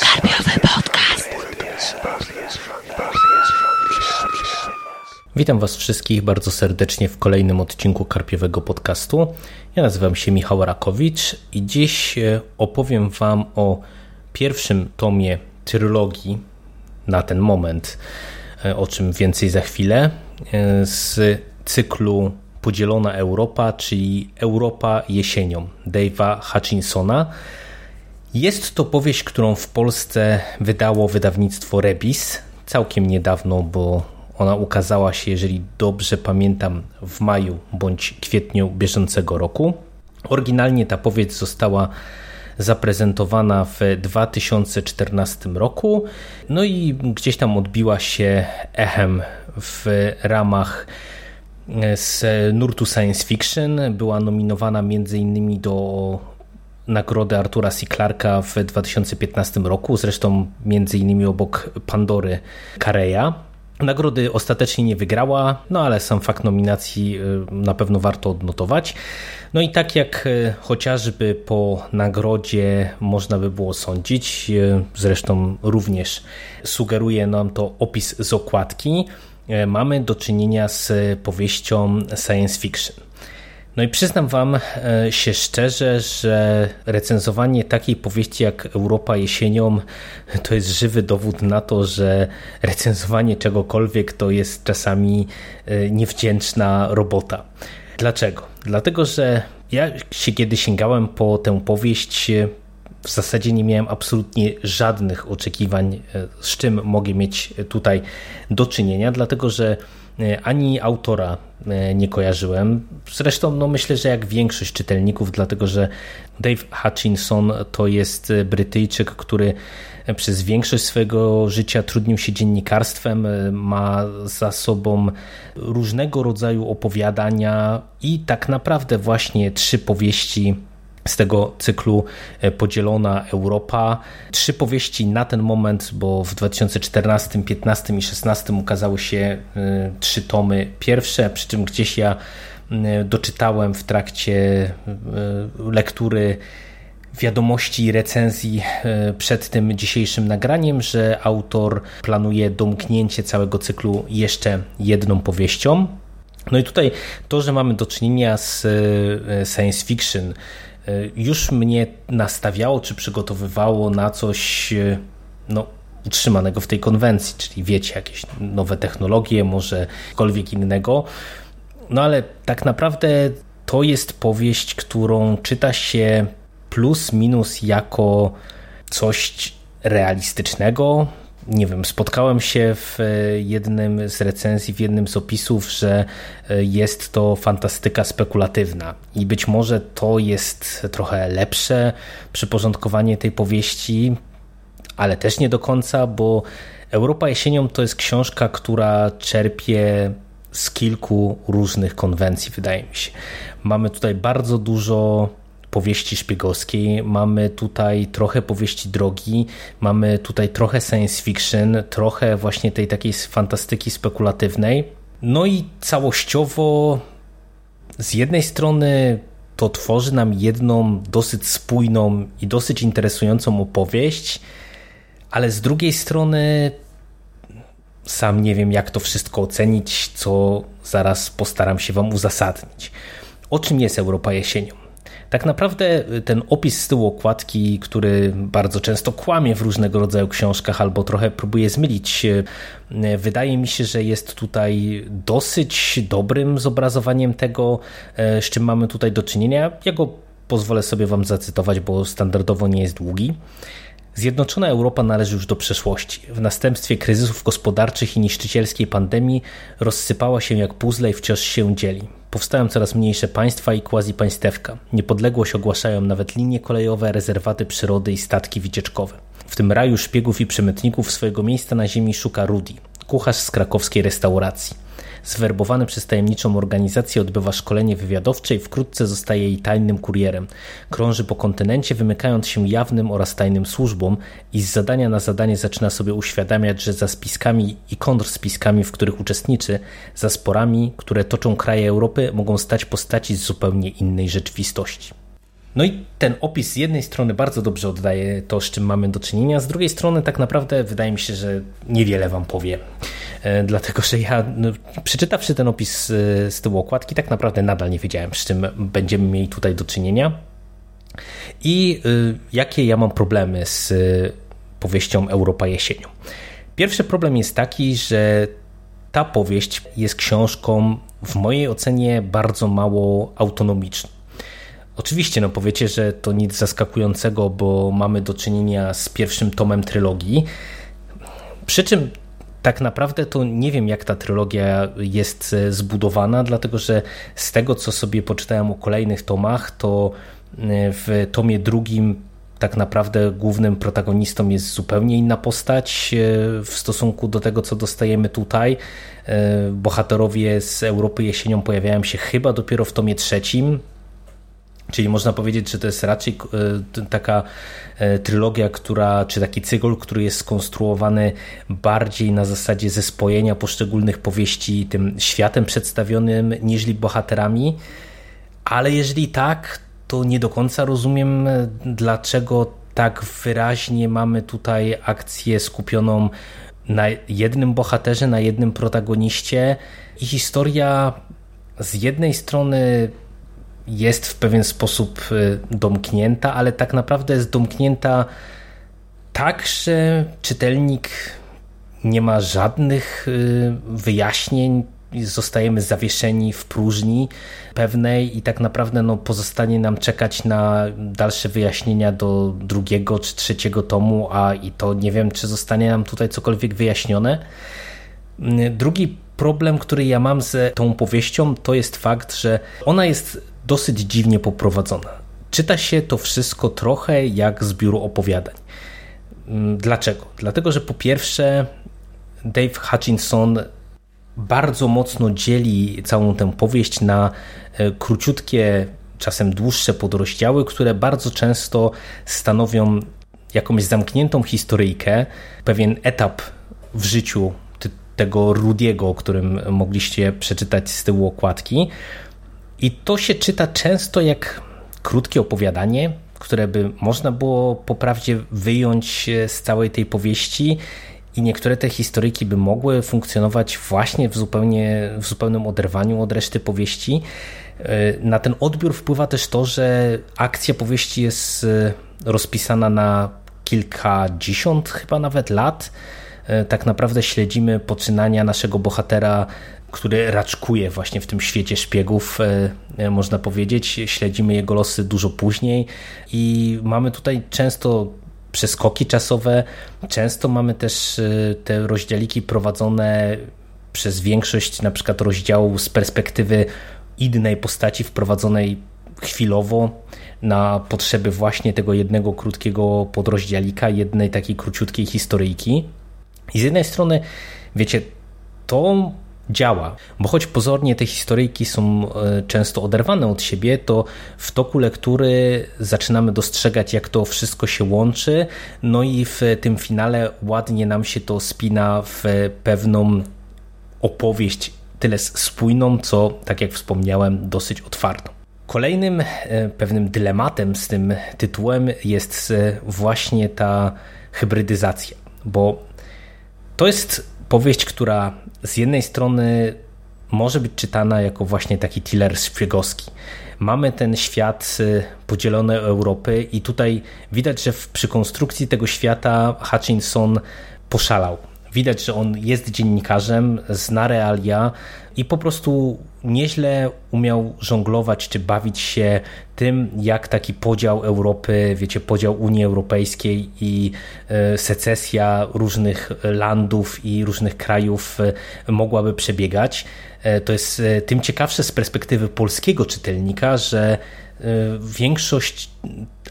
Karpiowy podcast. Witam Was wszystkich bardzo serdecznie w kolejnym odcinku Karpiowego Podcastu. Ja nazywam się Michał Rakowicz i dziś e, opowiem Wam o pierwszym tomie trylogii na ten moment, e, o czym więcej za chwilę, e, z cyklu Podzielona Europa, czyli Europa jesienią Dave'a Hutchinsona. Jest to powieść, którą w Polsce wydało wydawnictwo Rebis całkiem niedawno, bo ona ukazała się, jeżeli dobrze pamiętam, w maju bądź kwietniu bieżącego roku. Oryginalnie ta powieść została zaprezentowana w 2014 roku, no i gdzieś tam odbiła się echem w ramach z nurtu science fiction. Była nominowana m.in. do nagrody Artura C. Clarka w 2015 roku, zresztą innymi obok Pandory Kareya. Nagrody ostatecznie nie wygrała, no ale sam fakt nominacji y, na pewno warto odnotować. No i tak jak y, chociażby po nagrodzie można by było sądzić, zresztą również sugeruje nam to opis z okładki, mamy do czynienia z powieścią science fiction. No i przyznam Wam e, się szczerze, że recenzowanie takiej powieści jak Europa jesienią to jest żywy dowód na to, że recenzowanie czegokolwiek to jest czasami e, niewdzięczna robota. Dlaczego? Dlatego, że ja się kiedy sięgałem po tę powieść, w zasadzie nie miałem absolutnie żadnych oczekiwań, e, z czym mogę mieć tutaj do czynienia, dlatego że E, ani autora e, nie kojarzyłem. Zresztą no myślę, że jak większość czytelników, dlatego że Dave Hutchinson to jest Brytyjczyk, który przez większość swojego życia trudnił się dziennikarstwem, e, ma za sobą różnego rodzaju opowiadania i tak naprawdę właśnie trzy powieści z tego cyklu e, Podzielona Europa. Trzy powieści na ten moment, bo w 2014, 2015 i 2016 ukazały się e, trzy tomy pierwsze, przy czym gdzieś ja doczytałem w trakcie e, lektury wiadomości i recenzji przed tym dzisiejszym nagraniem, że autor planuje domknięcie całego cyklu jeszcze jedną powieścią. No i tutaj to, że mamy do czynienia z science fiction, już mnie nastawiało czy przygotowywało na coś e, no, utrzymanego w tej konwencji, czyli wiecie, jakieś nowe technologie, może cokolwiek innego. No ale tak naprawdę to jest powieść, którą czyta się plus minus jako coś realistycznego, nie wiem, spotkałem się w e, jednym z recenzji, w jednym z opisów, że e, jest to fantastyka spekulatywna i być może to jest trochę lepsze przyporządkowanie tej powieści, ale też nie do końca, bo Europa jesienią to jest książka, która czerpie z kilku różnych konwencji, wydaje mi się. Mamy tutaj bardzo dużo powieści szpiegowskiej, mamy tutaj trochę powieści drogi, mamy tutaj trochę science fiction, trochę właśnie tej takiej fantastyki spekulatywnej. No i całościowo z jednej strony to tworzy nam jedną dosyć spójną i dosyć interesującą opowieść, ale z drugiej strony sam nie wiem, jak to wszystko ocenić, co zaraz postaram się Wam uzasadnić. O czym jest Europa jesienią? Tak naprawdę ten opis z tyłu okładki, który bardzo często kłamie w różnego rodzaju książkach albo trochę próbuje zmylić, wydaje mi się, że jest tutaj dosyć dobrym zobrazowaniem tego, e, z czym mamy tutaj do czynienia. Ja go pozwolę sobie Wam zacytować, bo standardowo nie jest długi. Zjednoczona Europa należy już do przeszłości. W następstwie kryzysów gospodarczych i niszczycielskiej pandemii rozsypała się jak puzzle i wciąż się dzieli. Powstają coraz mniejsze państwa i quasi-państewka. Niepodległość ogłaszają nawet linie kolejowe, rezerwaty przyrody i statki wycieczkowe. W tym raju szpiegów i przemytników swojego miejsca na ziemi szuka Rudy, kucharz z krakowskiej restauracji. Zwerbowany przez tajemniczą organizację odbywa szkolenie wywiadowcze i wkrótce zostaje jej tajnym kurierem. Krąży po kontynencie, wymykając się jawnym oraz tajnym służbom i z zadania na zadanie zaczyna sobie uświadamiać, że za spiskami i kontrspiskami, w których uczestniczy, za sporami, które toczą kraje Europy, mogą stać postaci z zupełnie innej rzeczywistości. No i ten opis z jednej strony bardzo dobrze oddaje to, z czym mamy do czynienia, z drugiej strony tak naprawdę wydaje mi się, że niewiele wam powie. E, dlatego, że ja no, przeczytawszy ten opis z tyłu okładki, tak naprawdę nadal nie wiedziałem, z czym będziemy mieli tutaj do czynienia. I y, jakie ja mam problemy z powieścią Europa jesienią. Pierwszy problem jest taki, że ta powieść jest książką w mojej ocenie bardzo mało autonomiczną. Oczywiście, no powiecie, że to nic zaskakującego, bo mamy do czynienia z pierwszym tomem trylogii. Przy czym tak naprawdę to nie wiem, jak ta trylogia jest e, zbudowana, dlatego że z tego, co sobie poczytałem o kolejnych tomach, to e, w tomie drugim tak naprawdę głównym protagonistą jest zupełnie inna postać e, w stosunku do tego, co dostajemy tutaj. Bohaterowie z Europy jesienią pojawiają się chyba dopiero w tomie trzecim, Czyli można powiedzieć, że to jest raczej e, taka e, trylogia, która, czy taki cykl, który jest skonstruowany bardziej na zasadzie zespojenia poszczególnych powieści tym światem przedstawionym, niżli bohaterami. Ale jeżeli tak, to nie do końca rozumiem, e, dlaczego tak wyraźnie mamy tutaj akcję skupioną na jednym bohaterze, na jednym protagoniście i historia z jednej strony jest w pewien sposób y, domknięta, ale tak naprawdę jest domknięta tak, że czytelnik nie ma żadnych y, wyjaśnień, zostajemy zawieszeni w próżni pewnej i tak naprawdę no, pozostanie nam czekać na dalsze wyjaśnienia do drugiego czy trzeciego tomu, a i to nie wiem, czy zostanie nam tutaj cokolwiek wyjaśnione. Drugi problem, który ja mam z tą powieścią, to jest fakt, że ona jest dosyć dziwnie poprowadzona. Czyta się to wszystko trochę jak z opowiadań. Mm, dlaczego? Dlatego, że po pierwsze Dave Hutchinson bardzo mocno dzieli całą tę powieść na e, króciutkie, czasem dłuższe podrozdziały, które bardzo często stanowią jakąś zamkniętą historyjkę, pewien etap w życiu tego Rudiego, o którym mogliście przeczytać z tyłu okładki. I to się czyta często jak krótkie opowiadanie, które by można było poprawdzie wyjąć z całej tej powieści i niektóre te historyki by mogły funkcjonować właśnie w, zupełnie, w zupełnym oderwaniu od reszty powieści. Na ten odbiór wpływa też to, że akcja powieści jest rozpisana na kilkadziesiąt chyba nawet lat. Tak naprawdę śledzimy poczynania naszego bohatera który raczkuje właśnie w tym świecie szpiegów, e, e, można powiedzieć. Śledzimy jego losy dużo później i mamy tutaj często przeskoki czasowe, często mamy też e, te rozdziałiki prowadzone przez większość na przykład rozdziału z perspektywy innej postaci wprowadzonej chwilowo na potrzeby właśnie tego jednego krótkiego podrozdziałika, jednej takiej króciutkiej historyjki. I z jednej strony, wiecie, to działa. Bo choć pozornie te historyjki są e, często oderwane od siebie, to w toku lektury zaczynamy dostrzegać, jak to wszystko się łączy, no i w tym finale ładnie nam się to spina w pewną opowieść, tyle spójną, co, tak jak wspomniałem, dosyć otwartą. Kolejnym e, pewnym dylematem z tym tytułem jest e, właśnie ta hybrydyzacja, bo to jest powieść, która z jednej strony może być czytana jako właśnie taki thriller szpiegowski. Mamy ten świat y, podzielony Europy i tutaj widać, że przy konstrukcji tego świata Hutchinson poszalał. Widać, że on jest dziennikarzem, zna realia i po prostu nieźle umiał żonglować czy bawić się tym, jak taki podział Europy, wiecie, podział Unii Europejskiej i e, secesja różnych landów i różnych krajów e, mogłaby przebiegać. E, to jest tym ciekawsze z perspektywy polskiego czytelnika, że większość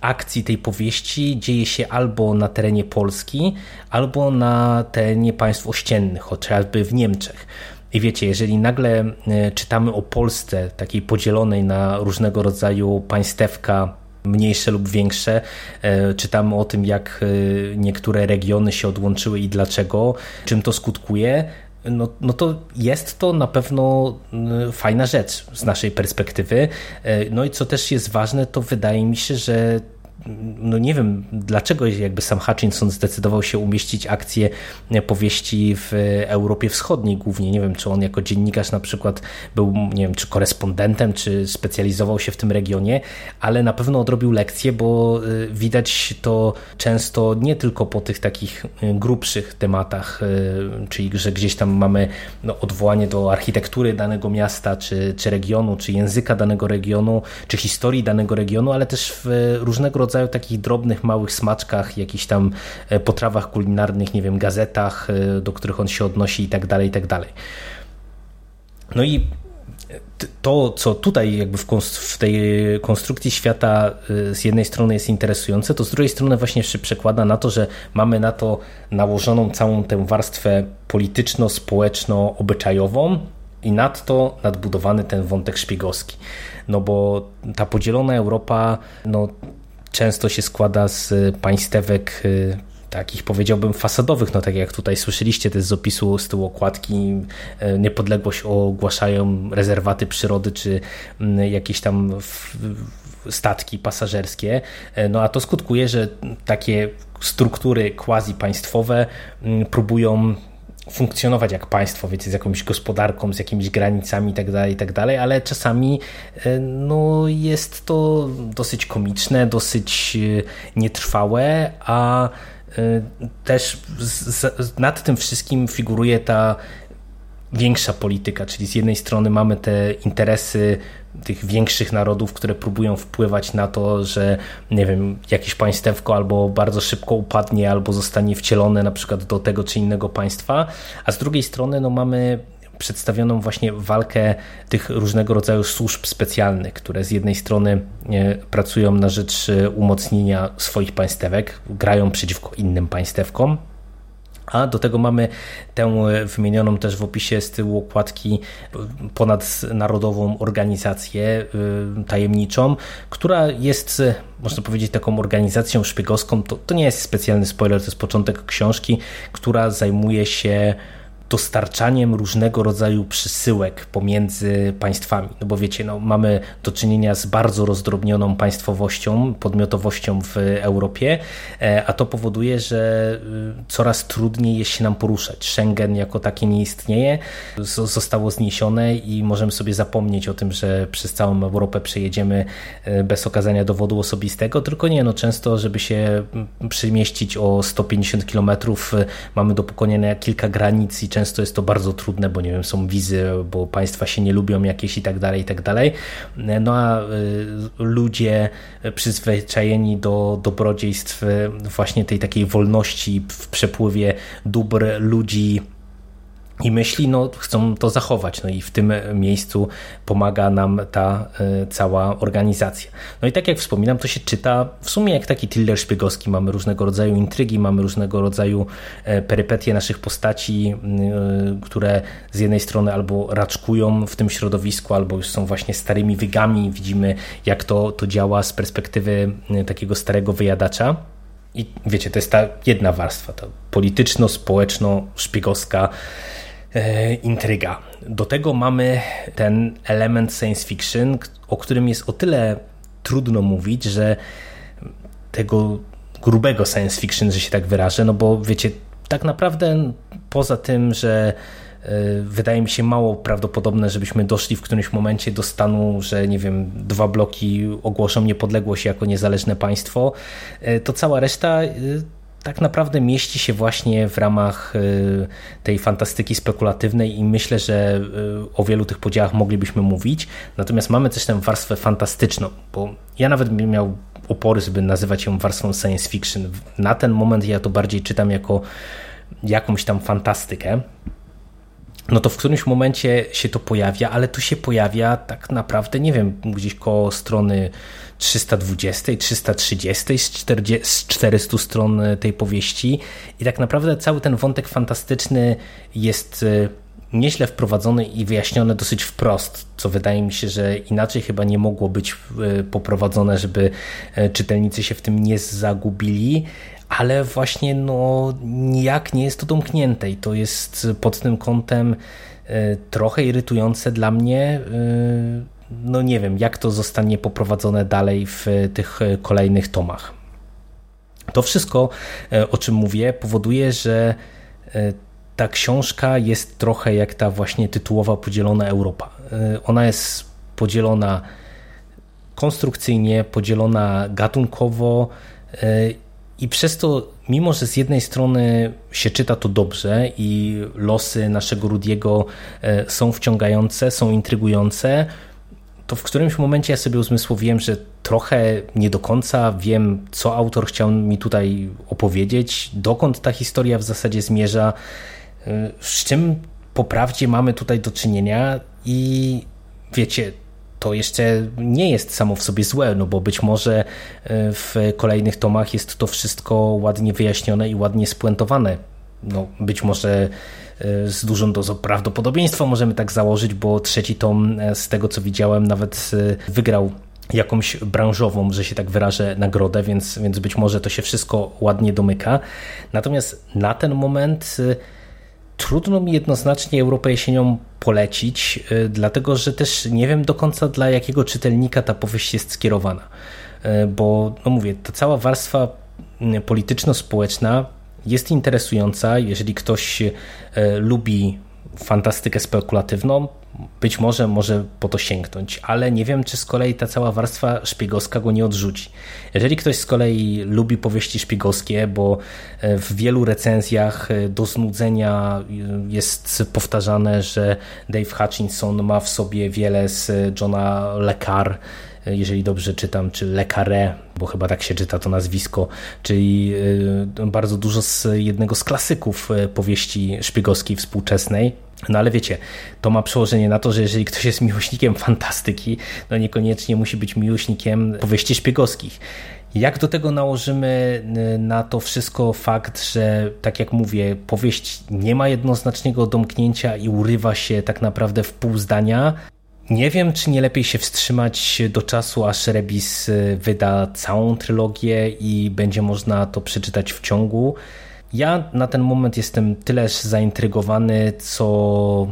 akcji tej powieści dzieje się albo na terenie Polski, albo na terenie państw ościennych, chociażby w Niemczech. I wiecie, jeżeli nagle e, czytamy o Polsce, takiej podzielonej na różnego rodzaju państewka, mniejsze lub większe, e, czytamy o tym, jak e, niektóre regiony się odłączyły i dlaczego, czym to skutkuje, no, no to jest to na pewno fajna rzecz z naszej perspektywy. No i co też jest ważne, to wydaje mi się, że no nie wiem dlaczego jakby sam Hutchinson zdecydował się umieścić akcję powieści w Europie Wschodniej głównie. Nie wiem, czy on jako dziennikarz na przykład był, nie wiem, czy korespondentem, czy specjalizował się w tym regionie, ale na pewno odrobił lekcję, bo y, widać to często nie tylko po tych takich y, grubszych tematach, y, czyli że gdzieś tam mamy no, odwołanie do architektury danego miasta, czy, czy regionu, czy języka danego regionu, czy historii danego regionu, ale też w różnego rodzaju rodzaju takich drobnych, małych smaczkach, jakichś tam e, potrawach kulinarnych, nie wiem, gazetach, e, do których on się odnosi i tak dalej, i tak dalej. No i to, co tutaj jakby w, w, tej konstrukcji świata e, z jednej strony jest interesujące, to z drugiej strony właśnie się przekłada na to, że mamy na to nałożoną całą tę warstwę polityczno-społeczno-obyczajową i nadto nadbudowany ten wątek szpiegowski. No bo ta podzielona Europa, no często się składa z państewek y, takich powiedziałbym fasadowych, no tak jak tutaj słyszeliście też z opisu z tyłu okładki y, niepodległość ogłaszają rezerwaty przyrody czy mm, jakieś tam statki pasażerskie, y, no a to skutkuje, że takie struktury quasi państwowe mm, próbują funkcjonować jak państwo, wiecie, z jakąś gospodarką, z jakimiś granicami itd., tak itd., tak ale czasami e, no, jest to dosyć komiczne, dosyć e, nietrwałe, a e, też nad tym wszystkim figuruje ta większa polityka, czyli z jednej strony mamy te interesy tych większych narodów, które próbują wpływać na to, że nie wiem, jakieś państewko albo bardzo szybko upadnie, albo zostanie wcielone na przykład do tego czy innego państwa, a z drugiej strony no mamy przedstawioną właśnie walkę tych różnego rodzaju służb specjalnych, które z jednej strony pracują na rzecz e, umocnienia swoich państewek, grają przeciwko innym państewkom, a do tego mamy tę wymienioną też w opisie z tyłu okładki ponadnarodową organizację y, tajemniczą, która jest, można powiedzieć, taką organizacją szpiegowską. To, to nie jest specjalny spoiler, to jest początek książki, która zajmuje się dostarczaniem różnego rodzaju przysyłek pomiędzy państwami. No bo wiecie, no, mamy do czynienia z bardzo rozdrobnioną państwowością, podmiotowością w Europie, e, a to powoduje, że y, coraz trudniej jest się nam poruszać. Schengen jako takie nie istnieje, zostało zniesione i możemy sobie zapomnieć o tym, że przez całą Europę przejedziemy e, bez okazania dowodu osobistego, tylko nie, no często, żeby się przemieścić o 150 km mamy do pokonania kilka granic i często jest to bardzo trudne, bo nie wiem, są wizy, bo państwa się nie lubią jakieś i tak dalej, i tak dalej. No a y, ludzie przyzwyczajeni do dobrodziejstw właśnie tej takiej wolności w przepływie dóbr ludzi i myśli, no, chcą to zachować. No i w tym miejscu pomaga nam ta y, cała organizacja. No i tak jak wspominam, to się czyta w sumie jak taki thriller szpiegowski. Mamy różnego rodzaju intrygi, mamy różnego rodzaju y, perypetie naszych postaci, y, które z jednej strony albo raczkują w tym środowisku, albo już są właśnie starymi wygami. Widzimy, jak to, to działa z perspektywy takiego starego wyjadacza. I wiecie, to jest ta jedna warstwa, ta polityczno-społeczno-szpiegowska intryga. Do tego mamy ten element science fiction, o którym jest o tyle trudno mówić, że tego grubego science fiction, że się tak wyrażę, no bo wiecie, tak naprawdę poza tym, że e, wydaje mi się mało prawdopodobne, żebyśmy doszli w którymś momencie do stanu, że nie wiem, dwa bloki ogłoszą niepodległość jako niezależne państwo, e, to cała reszta tak naprawdę mieści się właśnie w ramach y, tej fantastyki spekulatywnej i myślę, że y, o wielu tych podziałach moglibyśmy mówić. Natomiast mamy też tę warstwę fantastyczną, bo ja nawet bym miał opory, żeby nazywać ją warstwą science fiction. Na ten moment ja to bardziej czytam jako jakąś tam fantastykę no to w którymś momencie się to pojawia, ale tu się pojawia tak naprawdę, nie wiem, gdzieś koło strony 320, 330 z, 40, z 400 stron tej powieści i tak naprawdę cały ten wątek fantastyczny jest e, nieźle wprowadzone i wyjaśnione dosyć wprost, co wydaje mi się, że inaczej chyba nie mogło być poprowadzone, żeby czytelnicy się w tym nie zagubili ale właśnie no, nijak nie jest to domknięte i to jest pod tym kątem e, trochę irytujące dla mnie. E, no nie wiem, jak to zostanie poprowadzone dalej w tych kolejnych tomach. To wszystko, e, o czym mówię, powoduje, że ta książka jest trochę jak ta właśnie tytułowa podzielona Europa. Ona jest podzielona konstrukcyjnie, podzielona gatunkowo i przez to, mimo że z jednej strony się czyta to dobrze i losy naszego Rudiego e, są wciągające, są intrygujące, to w którymś momencie ja sobie uzmysłowiłem, że trochę nie do końca wiem, co autor chciał mi tutaj opowiedzieć, dokąd ta historia w zasadzie zmierza, e, z czym po prawdzie mamy tutaj do czynienia i wiecie, to jeszcze nie jest samo w sobie złe, no bo być może e, w kolejnych tomach jest to wszystko ładnie wyjaśnione i ładnie spuentowane. No, być może z dużą dozą prawdopodobieństwa możemy tak założyć, bo trzeci tom, e, z tego co widziałem, nawet wygrał jakąś branżową, że się tak wyrażę, nagrodę, więc, więc być może to się wszystko ładnie domyka. Natomiast na ten moment trudno mi jednoznacznie Europę jesienią polecić, dlatego że też nie wiem do końca dla jakiego czytelnika ta powieść jest skierowana. Bo, no mówię, ta cała warstwa polityczno-społeczna jest interesująca. Jeżeli ktoś lubi fantastykę spekulatywną, być może może po to sięgnąć, ale nie wiem, czy z kolei ta cała warstwa szpiegowska go nie odrzuci. Jeżeli ktoś z kolei lubi powieści szpiegowskie, bo e, w wielu recenzjach e, do znudzenia e, jest powtarzane, że Dave Hutchinson ma w sobie wiele z Johna Le Carre, jeżeli dobrze czytam, czy Le Carré, bo chyba tak się czyta to nazwisko, czyli bardzo dużo z jednego z klasyków powieści szpiegowskiej współczesnej. No ale wiecie, to ma przełożenie na to, że jeżeli ktoś jest miłośnikiem fantastyki, no niekoniecznie musi być miłośnikiem powieści szpiegowskich. Jak do tego nałożymy na to wszystko fakt, że tak jak mówię, powieść nie ma jednoznacznego domknięcia i urywa się tak naprawdę w pół zdania, nie wiem, czy nie lepiej się wstrzymać do czasu, aż Rebis y, wyda całą trylogię i będzie można to przeczytać w ciągu. Ja na ten moment jestem tyleż zaintrygowany, co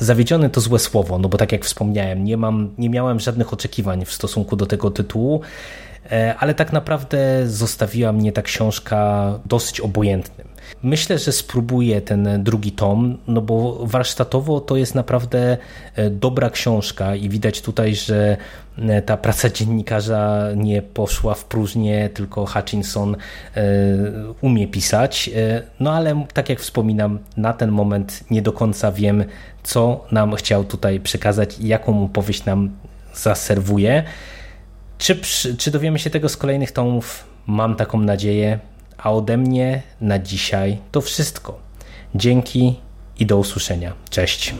zawiedziony to złe słowo, no bo tak jak wspomniałem, nie, mam, nie miałem żadnych oczekiwań w stosunku do tego tytułu, e, ale tak naprawdę zostawiła mnie ta książka dosyć obojętnym. Myślę, że spróbuję ten drugi tom, no bo warsztatowo to jest naprawdę e, dobra książka i widać tutaj, że e, ta praca dziennikarza nie poszła w próżnię, tylko Hutchinson e, umie pisać. No ale tak jak wspominam, na ten moment nie do końca wiem, co nam chciał tutaj przekazać i jaką opowieść nam zaserwuje. Czy, czy dowiemy się tego z kolejnych tomów? Mam taką nadzieję. A ode mnie na dzisiaj to wszystko. Dzięki i do usłyszenia. Cześć.